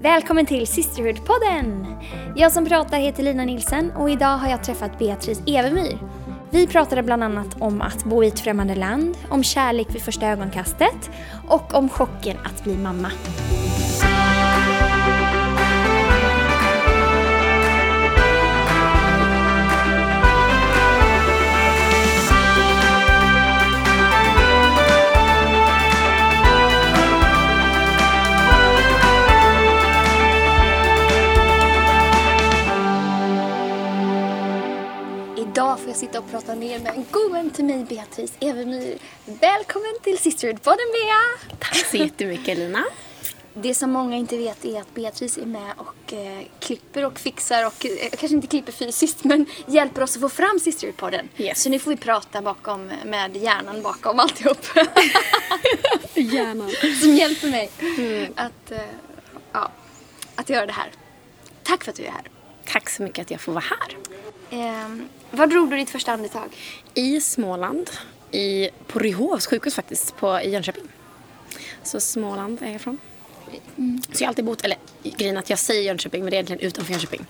Välkommen till Sisterhood-podden! Jag som pratar heter Lina Nilsen och idag har jag träffat Beatrice Evemyr. Vi pratade bland annat om att bo i ett främmande land, om kärlek vid första ögonkastet och om chocken att bli mamma. Idag får jag sitta och prata ner med en god vän till mig, Beatrice Evemyr. Välkommen till Sisterhood-podden, Bea! Tack så jättemycket Lina. Det som många inte vet är att Beatrice är med och eh, klipper och fixar och eh, kanske inte klipper fysiskt men hjälper oss att få fram Sisterhood-podden. Yes. Så nu får vi prata bakom med hjärnan bakom alltihop. Hjärnan. som hjälper mig att, eh, ja, att göra det här. Tack för att du är här. Tack så mycket att jag får vara här. Ehm, var drog du ditt första andetag? I Småland, i, på Ryhovs sjukhus faktiskt, på, i Jönköping. Så Småland är jag ifrån. Så jag har alltid bott, eller grejen att jag säger Jönköping men det är egentligen utanför Jönköping.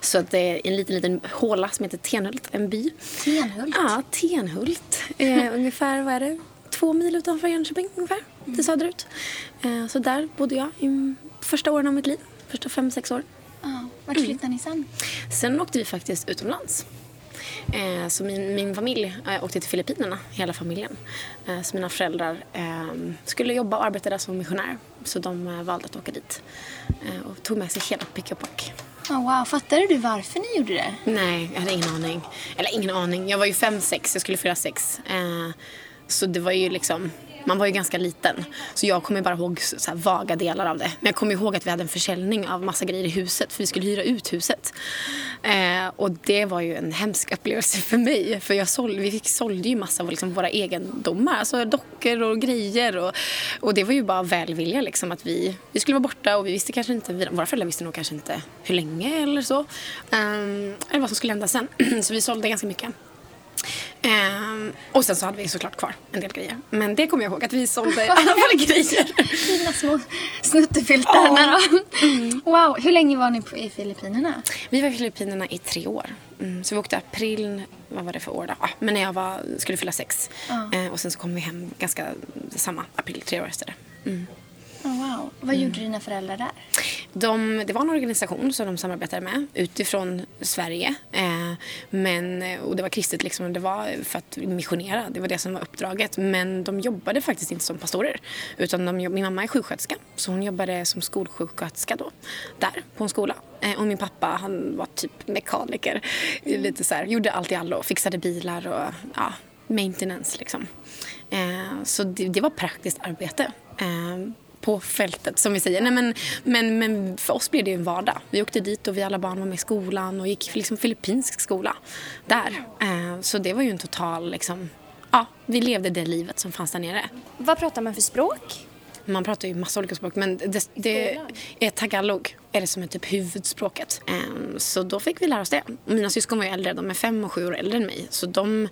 Så att det är en liten, liten håla som heter Tenhult, en by. Tenhult? Ja, Tenhult. Eh, ungefär, vad är det, två mil utanför Jönköping ungefär, till söderut. Eh, så där bodde jag i första åren av mitt liv, första fem, sex år. Ja. Vart flyttade ni sen? Sen åkte vi faktiskt utomlands. Eh, så min, min familj eh, åkte till Filippinerna, hela familjen. Eh, så mina föräldrar skulle jobba och arbeta där som missionär. Så de valde att åka dit. Och tog med sig hela pick och pack. Oh, wow, fattade du varför ni gjorde det? Nej, jag hade ingen aning. Eller ingen aning. Jag var ju fem, sex. Jag skulle fylla sex. Så det var ju liksom... Man var ju ganska liten. Så jag kommer bara ihåg så här vaga delar av det. Men jag kommer ihåg att vi hade en försäljning av massa grejer i huset. För vi skulle hyra ut huset. Eh, och det var ju en hemsk upplevelse för mig. För jag såld, vi fick, sålde ju massa av liksom våra egendomar. Alltså dockor och grejer. Och, och det var ju bara välvilja liksom. Att vi, vi skulle vara borta och vi visste kanske inte. Våra föräldrar visste nog kanske inte hur länge eller så. Eh, eller vad som skulle hända sen. så vi sålde ganska mycket. Ehm, och sen så hade vi såklart kvar en del grejer. Men det kommer jag ihåg att vi sålde i alla fall grejer. Fina små snuttefiltarna då. Wow, hur länge var ni på, i Filippinerna? Vi var i Filippinerna i tre år. Mm, så vi åkte april, vad var det för år då? Ah, men när jag var, skulle fylla sex. Ehm, och sen så kom vi hem ganska samma april, tre år efter det. Mm. Oh, wow. Vad gjorde dina föräldrar där? De, det var en organisation som de samarbetade med utifrån Sverige. Eh, men, och det var kristet liksom, det var för att missionera. Det var det som var uppdraget. Men de jobbade faktiskt inte som pastorer. Utan de, min mamma är sjuksköterska så hon jobbade som skolsjuksköterska då. Där, på en skola. Eh, och min pappa han var typ mekaniker. Lite så här, gjorde allt i allo. Fixade bilar och ja, maintenance liksom. Eh, så det, det var praktiskt arbete. På fältet som vi säger. Nej, men, men, men för oss blev det en vardag. Vi åkte dit och vi alla barn var med i skolan och gick liksom filippinsk skola där. Eh, så det var ju en total liksom, ja, vi levde det livet som fanns där nere. Vad pratar man för språk? Man pratar ju massa olika språk men det, det är tagalog är det som är typ huvudspråket. Um, så då fick vi lära oss det. Mina syskon var ju äldre, de är fem och sju år äldre än mig. Så de,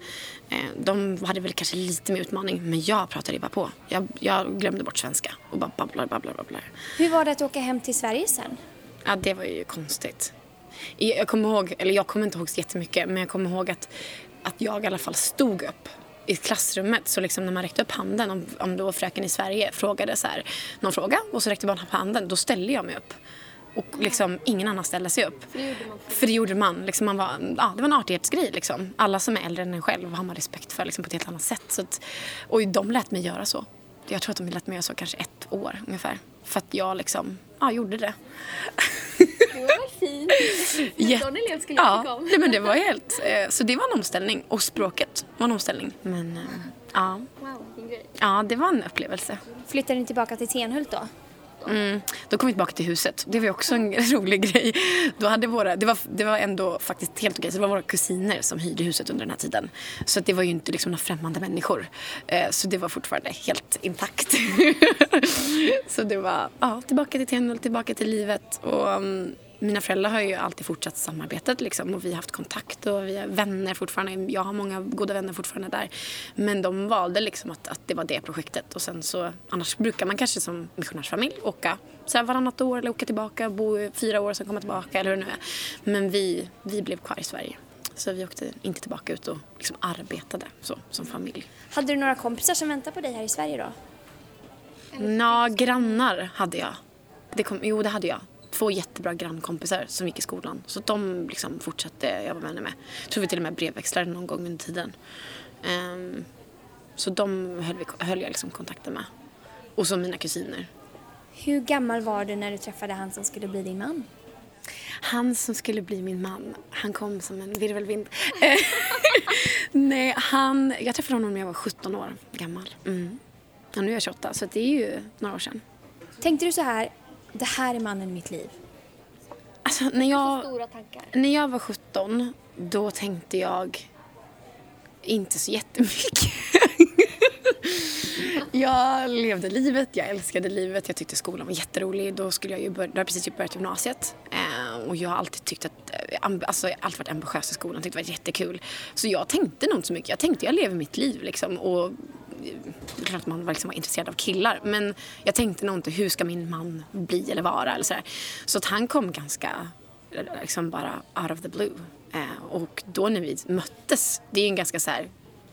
eh, de hade väl kanske lite mer utmaning. Men jag pratade ju bara på. Jag, jag glömde bort svenska och bara babblar, babblar, babblar. Hur var det att åka hem till Sverige sen? Ja, det var ju konstigt. Jag kommer ihåg, eller jag kommer inte ihåg så jättemycket, men jag kommer ihåg att, att jag i alla fall stod upp i klassrummet så liksom när man räckte upp handen om, om då fröken i Sverige frågade så här, någon fråga och så räckte barnet upp handen då ställde jag mig upp. Och liksom ingen annan ställde sig upp. För det gjorde man. För det, gjorde man. Liksom man var, ja, det var en artighetsgrej. Liksom. Alla som är äldre än en själv har man respekt för liksom, på ett helt annat sätt. Så att, och de lät mig göra så. Jag tror att de lät mig göra så kanske ett år ungefär. För att jag liksom, ja, gjorde det. Det var fint? En sån elev skulle jag tycka Ja, om. nej, men det var helt... eh, Så det var en omställning. Och språket var en omställning. Men eh, ja, Wow, vilken grej. ja det var en upplevelse. Flyttade ni tillbaka till Tenhult då? Mm. Då kom vi tillbaka till huset. Det var också en rolig grej. Då hade våra, det, var, det var ändå faktiskt helt okej. Så det var våra kusiner som hyrde huset under den här tiden. Så det var ju inte liksom några främmande människor. Eh, så det var fortfarande helt intakt. så det var ja, tillbaka till Tenhult, tillbaka till livet. Och, mm, mina föräldrar har ju alltid fortsatt samarbetet liksom, och vi har haft kontakt och vi är vänner fortfarande. Jag har många goda vänner fortfarande där. Men de valde liksom att, att det var det projektet och sen så annars brukar man kanske som missionärsfamilj åka så här varannat år eller åka tillbaka, bo fyra år och sen komma tillbaka eller hur det nu är. Men vi, vi blev kvar i Sverige. Så vi åkte inte tillbaka ut och liksom arbetade så, som familj. Hade du några kompisar som väntade på dig här i Sverige då? Nå, grannar hade jag. Det kom, jo, det hade jag. Två jättebra grannkompisar som gick i skolan. Så de liksom fortsatte jag vara vänner med. Jag tror vi till och med brevväxlade någon gång under tiden. Ehm, så de höll, vi, höll jag liksom kontakten med. Och så mina kusiner. Hur gammal var du när du träffade han som skulle bli din man? Han som skulle bli min man, han kom som en virvelvind. Nej, han, jag träffade honom när jag var 17 år gammal. Mm. Och nu är jag 28, så det är ju några år sedan. Tänkte du så här, det här är mannen i mitt liv? Alltså, när jag, när jag var 17, då tänkte jag inte så jättemycket. jag levde livet, jag älskade livet, jag tyckte skolan var jätterolig. Då skulle jag ju börja, då hade precis börjat gymnasiet. Eh, och jag har alltid tyckt att, eh, alltså jag har alltid varit ambitiös i skolan, tyckte det var jättekul. Så jag tänkte nog inte så mycket, jag tänkte jag lever mitt liv liksom. Och det är klart att man var, liksom var intresserad av killar. Men jag tänkte nog inte hur ska min man bli eller vara eller sådär. Så att han kom ganska liksom bara out of the blue. Eh, och då när vi möttes, det är ju en ganska så här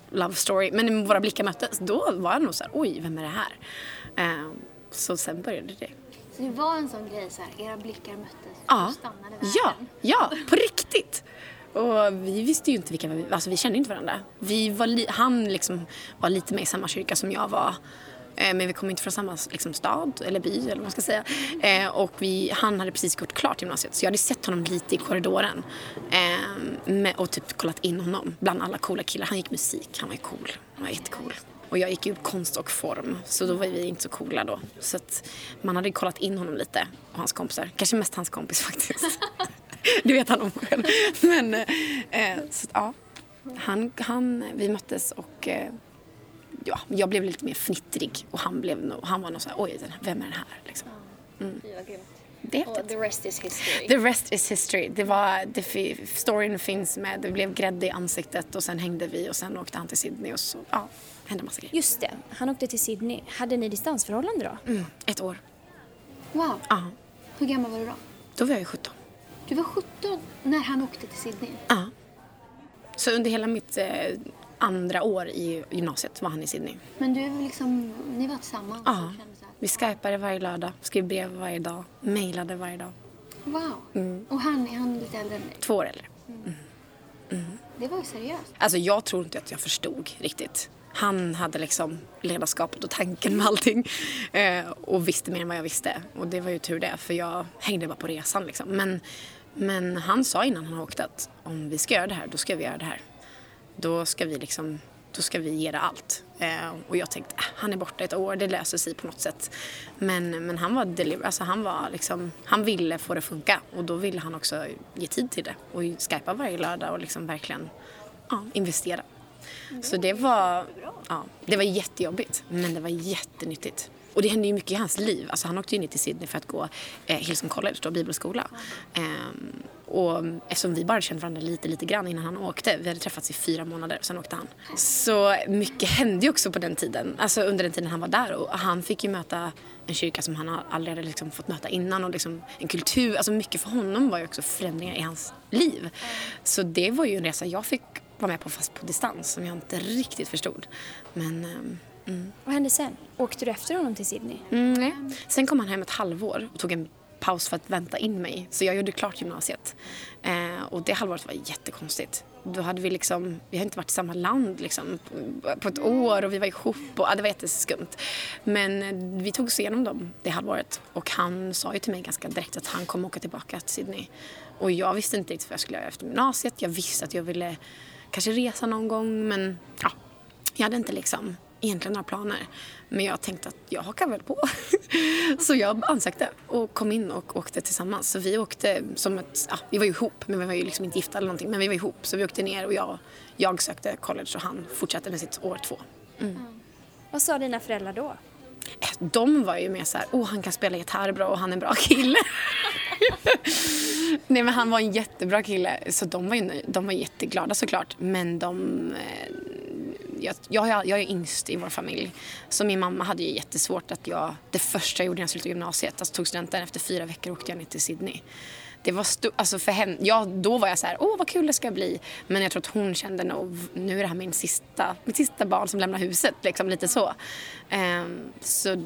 love story, men när våra blickar möttes då var jag nog så här, oj, vem är det här? Eh, så sen började det. Så det var en sån grej så här, era blickar möttes Ja, och stannade världen. ja, ja, på riktigt. Och vi visste ju inte vilka vi alltså vi kände inte varandra. Vi var li- han liksom var lite med i samma kyrka som jag var. Eh, Men vi kom inte från samma liksom, stad eller by eller vad man ska säga. Eh, och vi, han hade precis gått klart gymnasiet så jag hade sett honom lite i korridoren. Eh, med, och typ kollat in honom bland alla coola killar. Han gick musik, han var ju cool. Han var jättecool. Och jag gick ju konst och form så då var vi inte så coola då. Så att man hade kollat in honom lite och hans kompisar. Kanske mest hans kompis faktiskt. Det vet han om själv. Men eh, så, ja, han, han, vi möttes och eh, ja, jag blev lite mer fnittrig och han, blev han var nog så här, oj, vem är den här? Liksom. Grymt. Det Och häftigt. the rest is history. The rest is history. Det var, det, storyn finns med, det blev grädde i ansiktet och sen hängde vi och sen åkte han till Sydney och så, ja, hände massa grejer. Just det, han åkte till Sydney. Hade ni distansförhållande då? Mm, ett år. Wow. Ja, Hur gammal var du då? då var jag ju 17. Du var 17 när han åkte till Sydney. Ja. Så under hela mitt eh, andra år i gymnasiet var han i Sydney. Men du liksom, ni var tillsammans Ja. Vi skypade varje lördag, skrev brev varje dag, mejlade varje dag. wow. Mm. Och han, är han lite äldre än dig? Två år äldre. Det var ju seriöst. Alltså jag tror inte att jag förstod riktigt. Han hade liksom ledarskapet och tanken med allting. Eh, och visste mer än vad jag visste. Och det var ju tur det, för jag hängde bara på resan liksom. Men, men han sa innan han åkte att om vi ska göra det här, då ska vi göra det här. Då ska vi liksom, då ska vi ge det allt. Eh, och jag tänkte, äh, han är borta ett år, det löser sig på något sätt. Men, men han var deliver, alltså han var liksom, han ville få det att funka. Och då ville han också ge tid till det. Och skypa varje lördag och liksom verkligen ja, investera. Så det var, ja, det var jättejobbigt, men det var jättenyttigt. Och det hände ju mycket i hans liv. Alltså han åkte ju ner till Sydney för att gå eh, Hillsong College, då, bibelskola. Ehm, och mm, eftersom vi bara kände varandra lite, lite grann innan han åkte. Vi hade träffats i fyra månader, sen åkte han. Så mycket hände ju också på den tiden. Alltså under den tiden han var där. Och han fick ju möta en kyrka som han aldrig hade liksom fått möta innan. Och liksom en kultur. Alltså mycket för honom var ju också förändringar i hans liv. Så det var ju en resa jag fick vara med på fast på distans som jag inte riktigt förstod. Men ehm, mm. Vad hände sen? Åkte du efter honom till Sydney? Mm, nej. Sen kom han hem ett halvår och tog en paus för att vänta in mig. Så jag gjorde klart gymnasiet. Eh, och det halvåret var jättekonstigt. Då hade vi liksom, vi hade inte varit i samma land liksom på ett år och vi var ihop och ja, det var jätteskumt. Men eh, vi tog oss igenom dem det halvåret och han sa ju till mig ganska direkt att han kommer åka tillbaka till Sydney. Och jag visste inte riktigt vad jag skulle göra efter gymnasiet. Jag visste att jag ville kanske resa någon gång men ja, jag hade inte liksom egentligen några planer. Men jag tänkte att jag hakar väl på. så jag ansökte och kom in och åkte tillsammans. Så vi åkte som ett, ja, vi var ju ihop men vi var ju liksom inte gifta eller någonting. Men vi var ihop så vi åkte ner och jag, jag sökte college och han fortsatte med sitt år två. Vad sa dina föräldrar då? Eh, De var ju mer så här, oh han kan spela gitarr bra och han är en bra kille. Nej men han var en jättebra kille så de var, ju, de var jätteglada såklart. Men de... Jag, jag, jag är yngst i vår familj. Så min mamma hade ju jättesvårt att jag... Det första jag gjorde när jag slutade gymnasiet, alltså tog studenten efter fyra veckor åkte jag ner till Sydney. Det var sto- alltså för henne, ja, då var jag så här, åh vad kul det ska bli. Men jag tror att hon kände nog, nu är det här min sista, mitt sista barn som lämnar huset. Liksom lite så. Um, så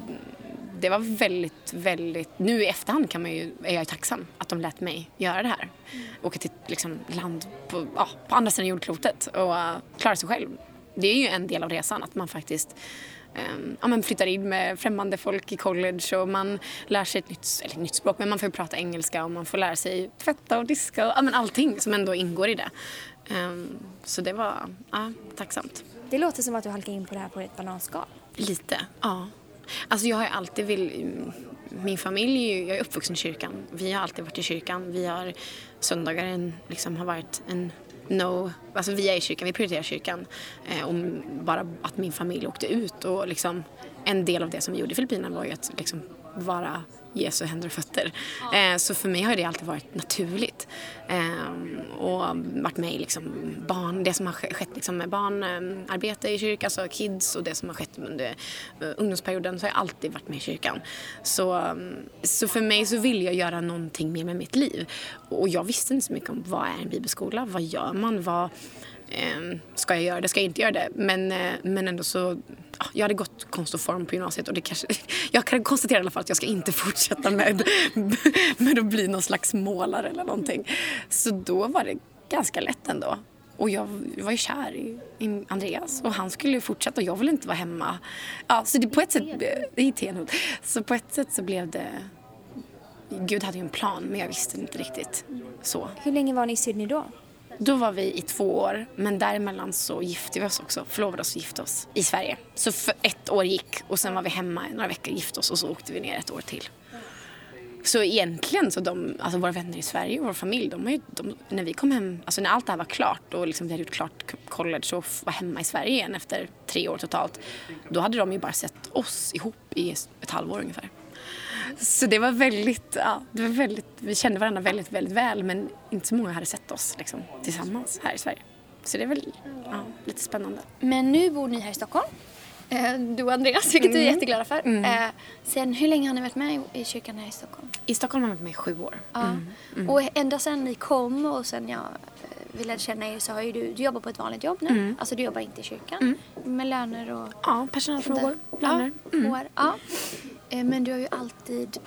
det var väldigt, väldigt... Nu i efterhand kan man ju, är jag tacksam att de lät mig göra det här. Mm. Åka till liksom, land på, ja, på andra sidan jordklotet och uh, klara sig själv. Det är ju en del av resan, att man faktiskt um, ja, man flyttar in med främmande folk i college och man lär sig ett nytt, eller nytt språk, men man får prata engelska och man får lära sig tvätta och diska och ja, men allting som ändå ingår i det. Um, så det var ja, tacksamt. Det låter som att du halkade in på det här på ett bananskal. Lite, ja. Alltså jag har alltid vill, min familj, jag är uppvuxen i kyrkan. Vi har alltid varit i kyrkan. Vi har söndagar en, liksom, har varit en no, alltså vi är i kyrkan, vi prioriterar kyrkan. Eh, och bara att min familj åkte ut och liksom en del av det som vi gjorde i Filippinerna var ju att liksom vara Jesu händer och fötter. Eh, så för mig har det alltid varit naturligt. Eh, och varit med i liksom barn, det som har skett liksom med barnarbete i kyrkan, alltså kids och det som har skett under uh, ungdomsperioden så har jag alltid varit med i kyrkan. Så, um, så för mig så vill jag göra någonting mer med mitt liv. Och jag visste inte så mycket om vad är en bibelskola, vad gör man, vad eh, Ehm, ska jag göra det, ska jag inte göra det? Men, eh, men ändå så, jag hade gått konst och form på gymnasiet och det kanske, jag kan konstatera i alla fall att jag ska inte fortsätta med, med att bli någon slags målare eller någonting. Så då var det ganska lätt ändå. Och jag var ju kär i, i, Andreas och han skulle ju fortsätta och jag ville inte vara hemma. Ja, så det, på ett sätt, i Tenhult. Så på ett sätt så blev det Gud hade ju en plan men jag visste inte riktigt så. Hur länge var ni i Sydney då? Då var vi i två år, men däremellan så gifte vi oss också. Förlovade oss och gifte oss i Sverige. Så för ett år gick och sen var vi hemma några veckor, gifte oss och så åkte vi ner ett år till. Så egentligen så de, alltså våra vänner i Sverige och vår familj, de, ju, de, när vi kom hem, alltså när allt det här var klart och liksom vi hade gjort klart college och var hemma i Sverige igen efter tre år totalt, då hade de ju bara sett oss ihop i ett halvår ungefär. Så det var väldigt, ja, det var väldigt, vi kände varandra väldigt, väldigt väl men inte så många hade sett oss liksom, tillsammans här i Sverige. Så det är väl ja, lite spännande. Men nu bor ni här i Stockholm? Eh, du och Andreas, vilket mm. vi är jätteglada för. Mm. Eh, sen, hur länge har ni varit med i kyrkan här i Stockholm? I Stockholm har vi varit med i sju år. Ja. Mm. Mm. Och ända sen ni kom och sen jag eh, vi lärde känna er så har ju du, du jobbar på ett vanligt jobb nu. Mm. Alltså du jobbar inte i kyrkan. Mm. Med löner och... Ja, personalfrågor, löner. Ja, mm. ja. Men du har ju alltid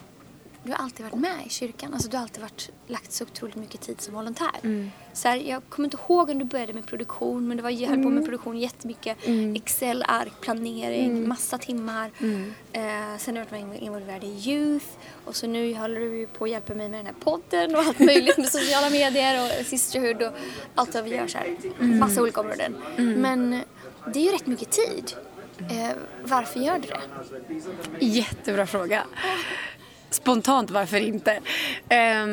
du har alltid varit med i kyrkan. Alltså, du har alltid varit, lagt så otroligt mycket tid som volontär. Mm. Så här, jag kommer inte ihåg om du började med produktion men du var, jag höll på med mm. produktion jättemycket. Mm. Excel-ark, planering, mm. massa timmar. Mm. Eh, sen har jag varit involverad i Youth och så nu håller du på att hjälpa mig med den här podden och allt möjligt med sociala medier och Sisterhood och allt vad vi gör så här. Mm. Massa olika områden. Men det är ju rätt mycket tid. Eh, varför gör du det? Jättebra fråga. Spontant, varför inte? Eh,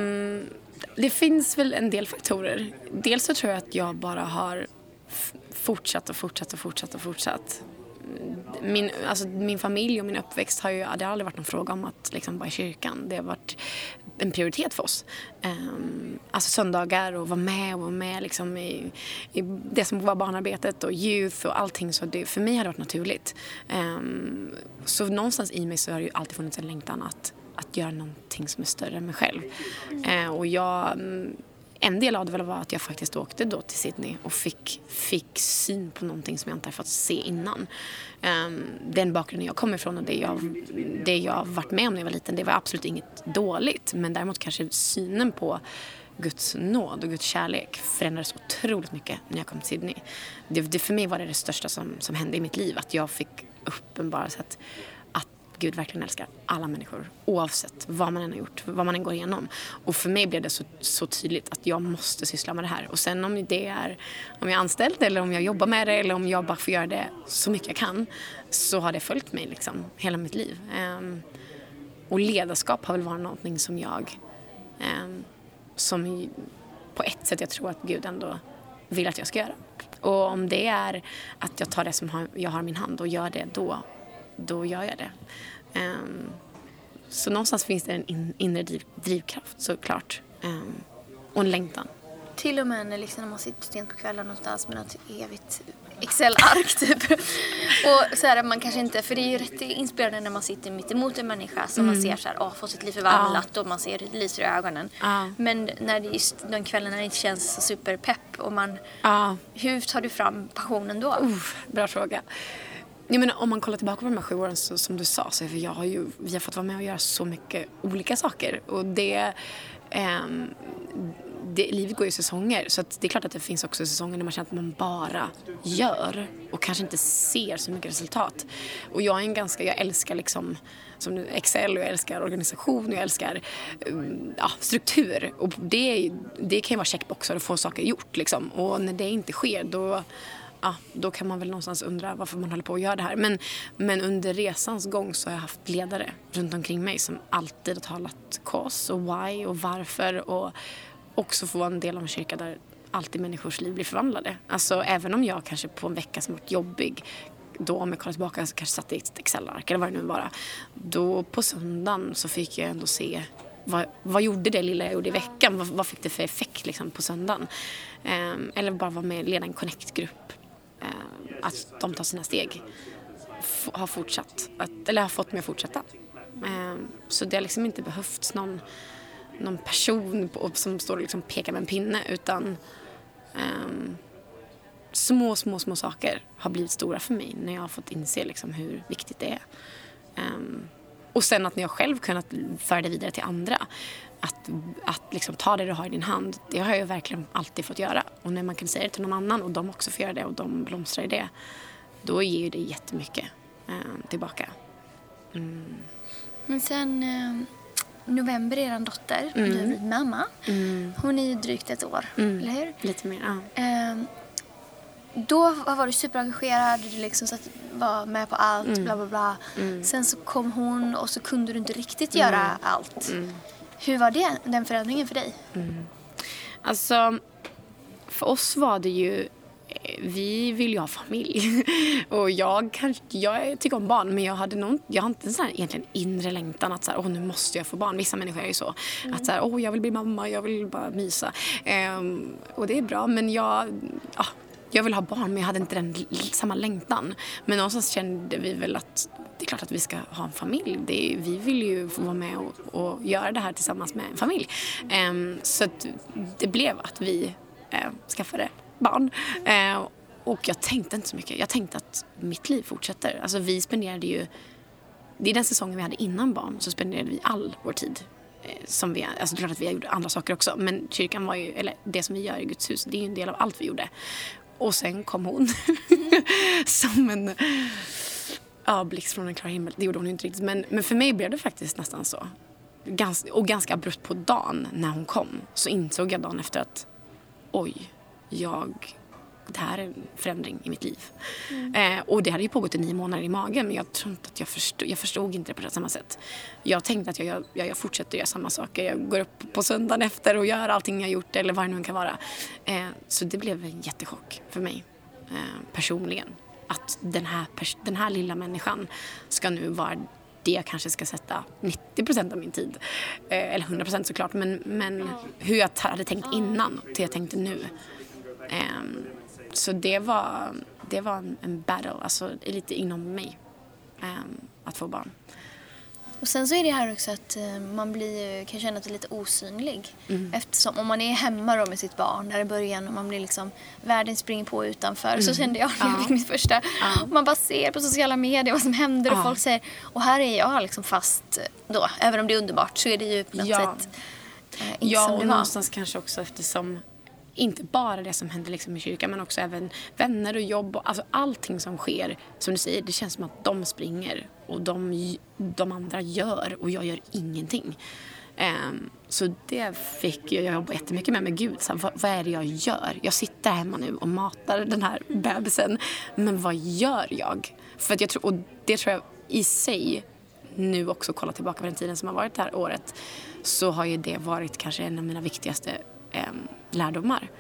det finns väl en del faktorer. Dels så tror jag att jag bara har fortsatt och fortsatt och fortsatt och fortsatt. Min, alltså min familj och min uppväxt har ju, det har aldrig varit någon fråga om att liksom vara i kyrkan. Det har varit en prioritet för oss. Um, alltså söndagar och vara med och vara med liksom i, i det som var barnarbetet och youth och allting. Så det, för mig har det varit naturligt. Um, så någonstans i mig så har det ju alltid funnits en längtan att att göra någonting som är större än mig själv. Uh, och jag, mm, en del av det var att jag faktiskt åkte då till Sydney och fick, fick syn på någonting som jag inte hade fått se innan. Um, den bakgrunden jag kommer ifrån och det jag, det jag varit med om när jag var liten, det var absolut inget dåligt. Men däremot kanske synen på Guds nåd och Guds kärlek förändrades otroligt mycket när jag kom till Sydney. Det, det, för mig var det det största som, som hände i mitt liv, att jag fick uppenbara att Gud verkligen älskar alla människor oavsett vad man än har gjort, vad man än går igenom. Och för mig blev det så, så tydligt att jag måste syssla med det här. Och sen om det är om jag är anställd eller om jag jobbar med det eller om jag bara får göra det så mycket jag kan så har det följt mig liksom hela mitt liv. Um, och ledarskap har väl varit någonting som jag um, som på ett sätt jag tror att Gud ändå vill att jag ska göra. Och om det är att jag tar det som jag har i min hand och gör det då, då gör jag det. Um, så någonstans finns det en in, inre driv, drivkraft såklart. Um, och en längtan. Till och med när, liksom, när man sitter sent på kvällen någonstans med något evigt Excel-ark typ. och så här, man kanske inte, för det är ju rätt inspirerande när man sitter mitt emot en människa som mm. man ser så här, åh, får sitt liv förvandlat ja. och man ser det lyser i ögonen. Ja. Men när det just de kvällarna inte känns så superpepp och man, ja. hur tar du fram passionen då? Uh, bra fråga. Jag menar, om man kollar tillbaka på de här sju åren så, som du sa så för jag har ju, vi har fått vara med och göra så mycket olika saker och det eh, det, livet går ju i säsonger så det är klart att det finns också säsonger när man känner att man bara gör och kanske inte ser så mycket resultat. Och jag är en ganska, jag älskar liksom som Excel och jag älskar organisation och jag älskar ehm, ja, struktur. Och det, det kan ju vara checkboxar och få saker gjort liksom. Och när det inte sker då ja, då kan man väl någonstans undra varför man håller på att göra det här. Men, men under resans gång så har jag haft ledare runt omkring mig som alltid har talat cause och why och varför och också få vara en del av en kyrka där alltid människors liv blir förvandlade. Alltså även om jag kanske på en vecka som varit jobbig då om jag kollar tillbaka så kanske satt i ett Excel-ark eller vad det nu var. Då på söndagen så fick jag ändå se vad, vad gjorde det lilla jag gjorde i veckan? Vad, vad fick det för effekt liksom, på söndagen? Um, eller bara vara med och leda en connect-grupp. Eh, att de tar sina steg. F har fortsatt, att, eller har fått mig att fortsätta. Eh, så det har liksom inte behövts någon någon person på, som står och liksom pekar med en pinne utan um, små, små, små saker har blivit stora för mig när jag har fått inse liksom hur viktigt det är. Um, och sen att när jag själv kunnat föra det vidare till andra. Att, att liksom ta det du har i din hand, det har jag verkligen alltid fått göra. Och när man kan säga det till någon annan och de också får göra det och de blomstrar i det, då ger det jättemycket eh, tillbaka. Mm. Men sen, eh, november är er dotter, mm. du har blivit mamma. Mm. Hon är ju drygt ett år, mm. eller hur? Lite mer, ja. Ehm, då var du superengagerad, du liksom så var med på allt, mm. bla bla bla. Mm. Sen så kom hon och så kunde du inte riktigt göra mm. allt. Mm. Hur var det, den förändringen för dig? Mm. Alltså, för oss var det ju vi vill ju ha familj. Och jag, kanske, jag tycker om barn men jag hade nog, jag har inte en sån här egentligen inre längtan att så här, åh, nu måste jag få barn. Vissa människor är ju så. Mm. Att så här, åh, jag vill bli mamma, jag vill bara mysa. Um, och det är bra men jag, ja, jag vill ha barn men jag hade inte den samma längtan. Men någonstans kände vi väl att det är klart att vi ska ha en familj. Är, vi vill ju få vara med och, och, göra det här tillsammans med en familj. Um, så det blev att vi uh, skaffade barn. Uh, och jag tänkte inte så mycket. Jag tänkte att mitt liv fortsätter. Alltså vi spenderade ju, det är den säsongen vi hade innan barn så spenderade vi all vår tid. Eh, som vi, alltså det är klart att vi gjorde andra saker också men kyrkan var ju, eller det som vi gör i Guds hus, det är ju en del av allt vi gjorde. Och sen kom hon som en ja, blixt från en klar himmel. Det gjorde hon inte riktigt men, men för mig blev det faktiskt nästan så. Gans, och ganska abrupt på dagen när hon kom så insåg jag dagen efter att oj, jag det här är en förändring i mitt liv. Mm. Eh, och det hade ju pågått i nio månader i magen men jag tror inte att jag förstod, jag förstod inte det på samma sätt. Jag tänkte att jag, jag, jag fortsätter göra samma saker. Jag går upp på söndagen efter och gör allting jag gjort eller vad det nu kan vara. Eh, så det blev en jättechock för mig eh, personligen. Att den här, den här lilla människan ska nu vara det jag kanske ska sätta 90 procent av min tid. Eh, eller 100 procent såklart men, men hur jag hade tänkt innan till jag tänkte nu. Um, så det var, det var en, en battle, alltså lite inom mig, um, att få barn. Och sen så är det här också att uh, man blir, kan känna sig lite osynlig. Mm. Eftersom om man är hemma då med sitt barn där i början och man blir liksom, världen springer på utanför. Mm. Så kände jag när jag fick mitt första. Ja. Man bara ser på sociala medier vad som händer ja. och folk säger, och här är jag liksom fast då. Även om det är underbart så är det ju på något ja. sätt uh, inte ja, som det var. Ja, och någonstans kanske också eftersom inte bara det som händer liksom i kyrkan men också även vänner och jobb och alltså allting som sker. Som du säger, det känns som att de springer och de, de andra gör och jag gör ingenting. Um, så det fick jag jobba jättemycket med. med Gud, så här, vad, vad, är det jag gör? Jag sitter hemma nu och matar den här bebisen. Men vad gör jag? För att jag tror, och det tror jag i sig, nu också kolla tillbaka på den tiden som har varit det här året, så har ju det varit kanske en av mina viktigaste um, lärdomar.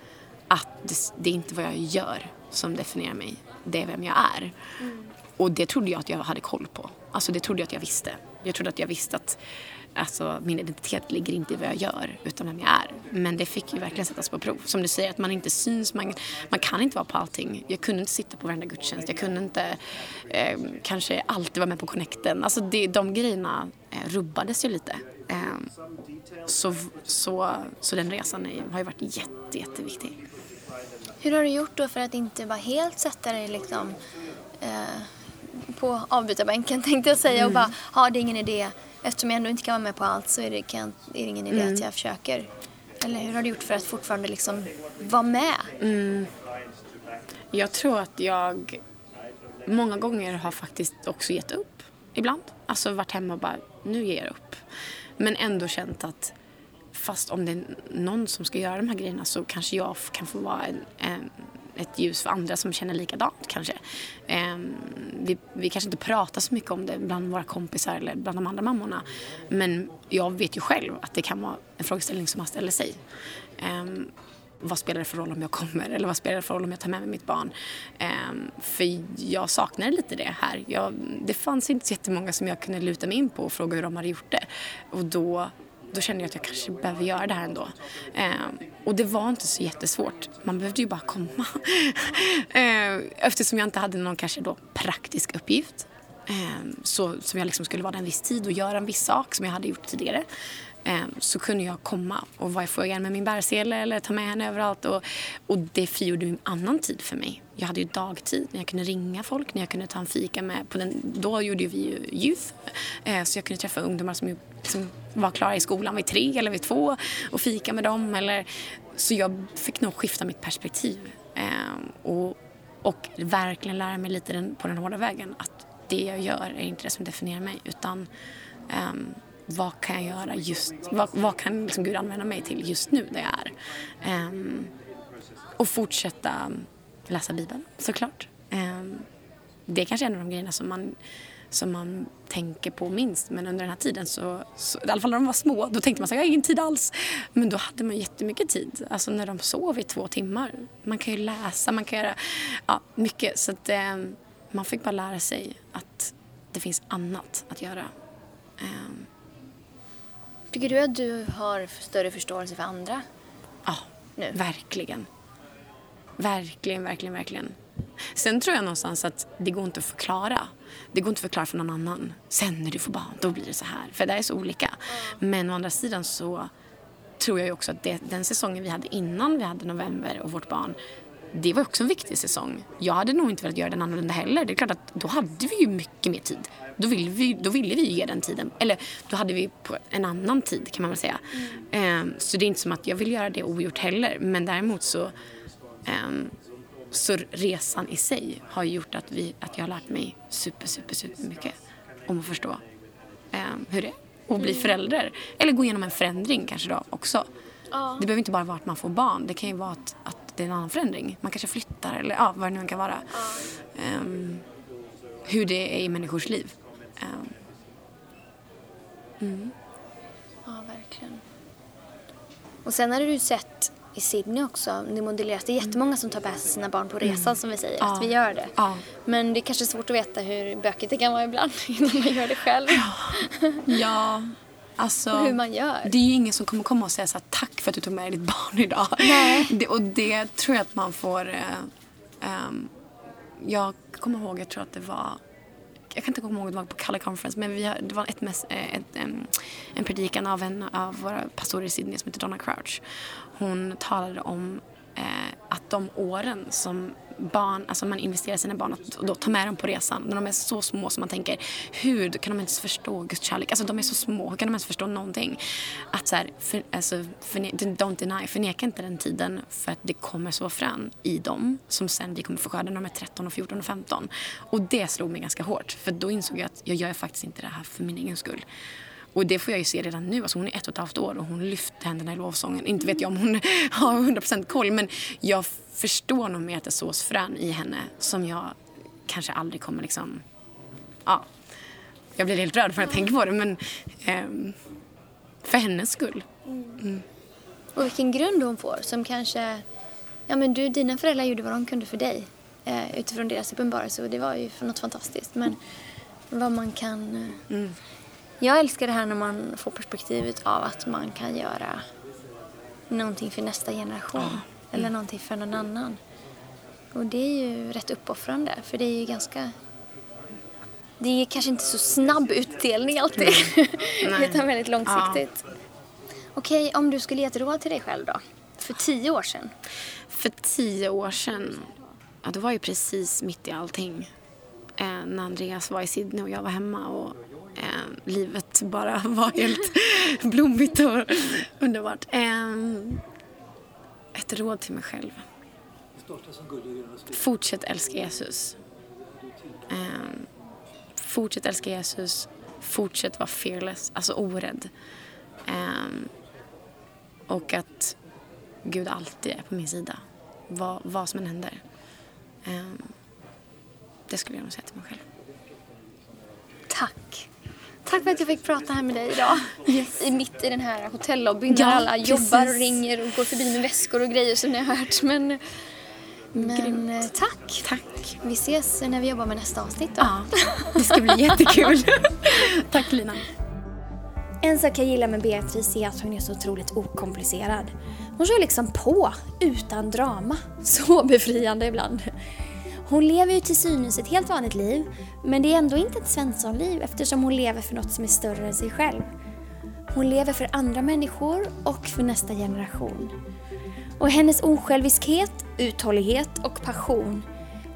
Att det, det, är inte vad jag gör som definierar mig, det är vem jag är. Mm. Och det trodde jag att jag hade koll på. Alltså det trodde jag att jag visste. Jag trodde att jag visste att alltså, min identitet ligger inte i vad jag gör utan vem jag är. Men det fick ju verkligen sättas på prov. Som du säger, att man inte syns, man, man kan inte vara på allting. Jag kunde inte sitta på varenda gudstjänst, jag kunde inte eh, kanske alltid vara med på connecten. Alltså det, de grejerna eh, rubbades ju lite. Eh, så, så, så den resan har ju varit jätte, jätteviktig. Hur har du gjort då för att inte bara helt sätta dig liksom eh, på avbytarbänken tänkte jag säga mm. och bara, ja det är ingen idé. Eftersom jag ändå inte kan vara med på allt så är det, kan, är det ingen idé mm. att jag försöker. Eller hur har du gjort för att fortfarande liksom vara med? Mm. Jag tror att jag många gånger har faktiskt också gett upp. Ibland. Alltså varit hemma och bara, nu ger jag upp. Men ändå känt att fast om det är någon som ska göra de här grejerna så kanske jag kan få vara en, en ett ljus för andra som känner likadant kanske. Eh, vi, vi kanske inte pratar så mycket om det bland våra kompisar eller bland de andra mammorna. Men jag vet ju själv att det kan vara en frågeställning som man ställer sig. Eh, vad spelar det för roll om jag kommer eller vad spelar det för roll om jag tar med mig mitt barn? Ehm, för jag saknade lite det här. Jag, det fanns inte så jättemånga som jag kunde luta mig in på och fråga hur de hade gjort det. Och då då kände jag att jag kanske behöver göra det här ändå. Eh, och det var inte så jättesvårt. Man behövde ju bara komma. eh, eftersom jag inte hade någon kanske då praktisk uppgift. Eh, så, som jag liksom skulle vara där en viss tid och göra en viss sak som jag hade gjort tidigare. Ehm, så kunde jag komma och vara i foajén med min bärsele eller ta med henne överallt. Och, och det frigjorde en annan tid för mig. Jag hade ju dagtid när jag kunde ringa folk, när jag kunde ta en fika med. På den, då gjorde vi ju youth. Ehm, så jag kunde träffa ungdomar som som var klara i skolan vid tre eller vid två och fika med dem. Eller, så jag fick nog skifta mitt perspektiv. Ehm, och, och verkligen lära mig lite den, på den hårda vägen att det jag gör är inte det som definierar mig utan vad kan jag göra just, vad, vad kan liksom Gud använda mig till just nu där jag är. Um, och fortsätta läsa Bibeln såklart. Um, det är kanske en av de grejerna som man, som man tänker på minst. Men under den här tiden, så, så, i alla fall när de var små, då tänkte man att jag har ingen tid alls. Men då hade man jättemycket tid. Alltså när de sov i två timmar. Man kan ju läsa, man kan göra ja, mycket. Så att, um, man fick bara lära sig att det finns annat att göra. Um, Tycker du att du har större förståelse för andra? Ja, nu? verkligen. Verkligen, verkligen, verkligen. Sen tror jag någonstans att det går inte att förklara. Det går inte att förklara för någon annan. Sen när du får barn, då blir det så här. För det är så olika. Men å andra sidan så tror jag också att det, den säsongen vi hade innan vi hade november och vårt barn det var också en viktig säsong. Jag hade nog inte velat göra den annorlunda heller. Det är klart att då hade vi ju mycket mer tid. Då ville vi, då ville vi ge den tiden. Eller då hade vi på en annan tid kan man väl säga. Mm. Så det är inte som att jag vill göra det ogjort heller. Men däremot så, um, så resan i sig har gjort att, vi, att jag har lärt mig super, super, super mycket om att förstå um, hur det är att bli mm. förälder. Eller gå igenom en förändring kanske då också. Ja. Det behöver inte bara vara att man får barn. Det kan ju vara att, att det är en annan förändring. Man kanske flyttar eller ja, vad det nu kan vara. Um, hur det är i människors liv. Um. Mm. Ja, verkligen. Och sen har du sett i Sydney också, det modelleras. Det är jättemånga som tar med sig sina barn på resan mm. som vi säger, ja. att vi gör det. Ja. Men det är kanske svårt att veta hur bökigt det kan vara ibland innan man gör det själv. Ja, ja Alltså, hur man gör. Det är ju ingen som kommer komma och säga så här, tack för att du tog med ditt barn idag. Nej. Det, och det tror jag att man får... Eh, um, jag kommer ihåg, jag tror att det var jag kan inte komma ihåg det var på Color Conference, men vi det var ett, ett, ett, en predikan av en av våra pastorer i Sydney som heter Donna Crouch. Hon talade om eh, Eh, att de åren som barn, alltså man investerar i sina barn och då ta med dem på resan. När de är så små som man tänker, hur kan de ens förstå Guds kärlek? Alltså de är så små, hur kan de ens förstå någonting? Att så här, för, alltså, för, don't deny, förneka inte den tiden för att det kommer så frön i dem som sen vi kommer få skörda när de är 13, och 14 och 15. Och det slog mig ganska hårt för då insåg jag att jag gör faktiskt inte det här för min egen skull. Och det får jag ju se redan nu. Alltså hon är ett och ett halvt år och hon lyfter händerna i lovsången. Inte vet jag om hon har 100% koll men jag förstår nog mer att det sås frön i henne som jag kanske aldrig kommer liksom... Ja. Jag blir helt rörd för att jag tänker på det men um, för hennes skull. Mm. Och vilken grund hon får som kanske... Ja men du, dina föräldrar gjorde vad de kunde för dig eh, utifrån deras uppenbarelse och det var ju något fantastiskt. Men vad man kan... Eh, mm Jag älskar det här när man får perspektivet av att man kan göra någonting för nästa generation. Eller någonting för någon annan. Och det är ju rätt uppoffrande för det är ju ganska... Det är kanske inte så snabb utdelning alltid. Nej. Utan väldigt långsiktigt. Okej, om du skulle ge ett råd till dig själv då? För tio år sedan. För tio år sedan, ja, det var ju precis mitt i allting. Eh, när Andreas var i Sydney och jag var hemma och livet bara var helt blommigt och underbart. Ehm, ett råd till mig själv. Fortsätt älska Jesus. Ehm, fortsätt älska Jesus. Fortsätt vara fearless, alltså orädd. Ehm, och att Gud alltid är på min sida. Vad, vad som än händer. Det skulle jag nog säga till mig själv. Tack. Tack för att jag fick prata här med dig idag. I, mitt i den här hotellobbyn Ja, där alla precis. jobbar och ringer och går förbi med väskor och grejer som ni har hört. Men, men eh, tack. Tack. Vi ses när vi jobbar med nästa avsnitt då. Ja, det ska bli jättekul. Tack Lina. En sak jag gillar med Beatrice är att hon är så otroligt okomplicerad. Hon kör liksom på, utan drama. Så befriande ibland. Hon lever ju till synes ett helt vanligt liv, men det är ändå inte ett Svenssonliv eftersom hon lever för något som är större än sig själv. Hon lever för andra människor och för nästa generation. Och hennes osjälviskhet, uthållighet och passion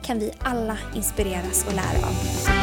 kan vi alla inspireras och lära av.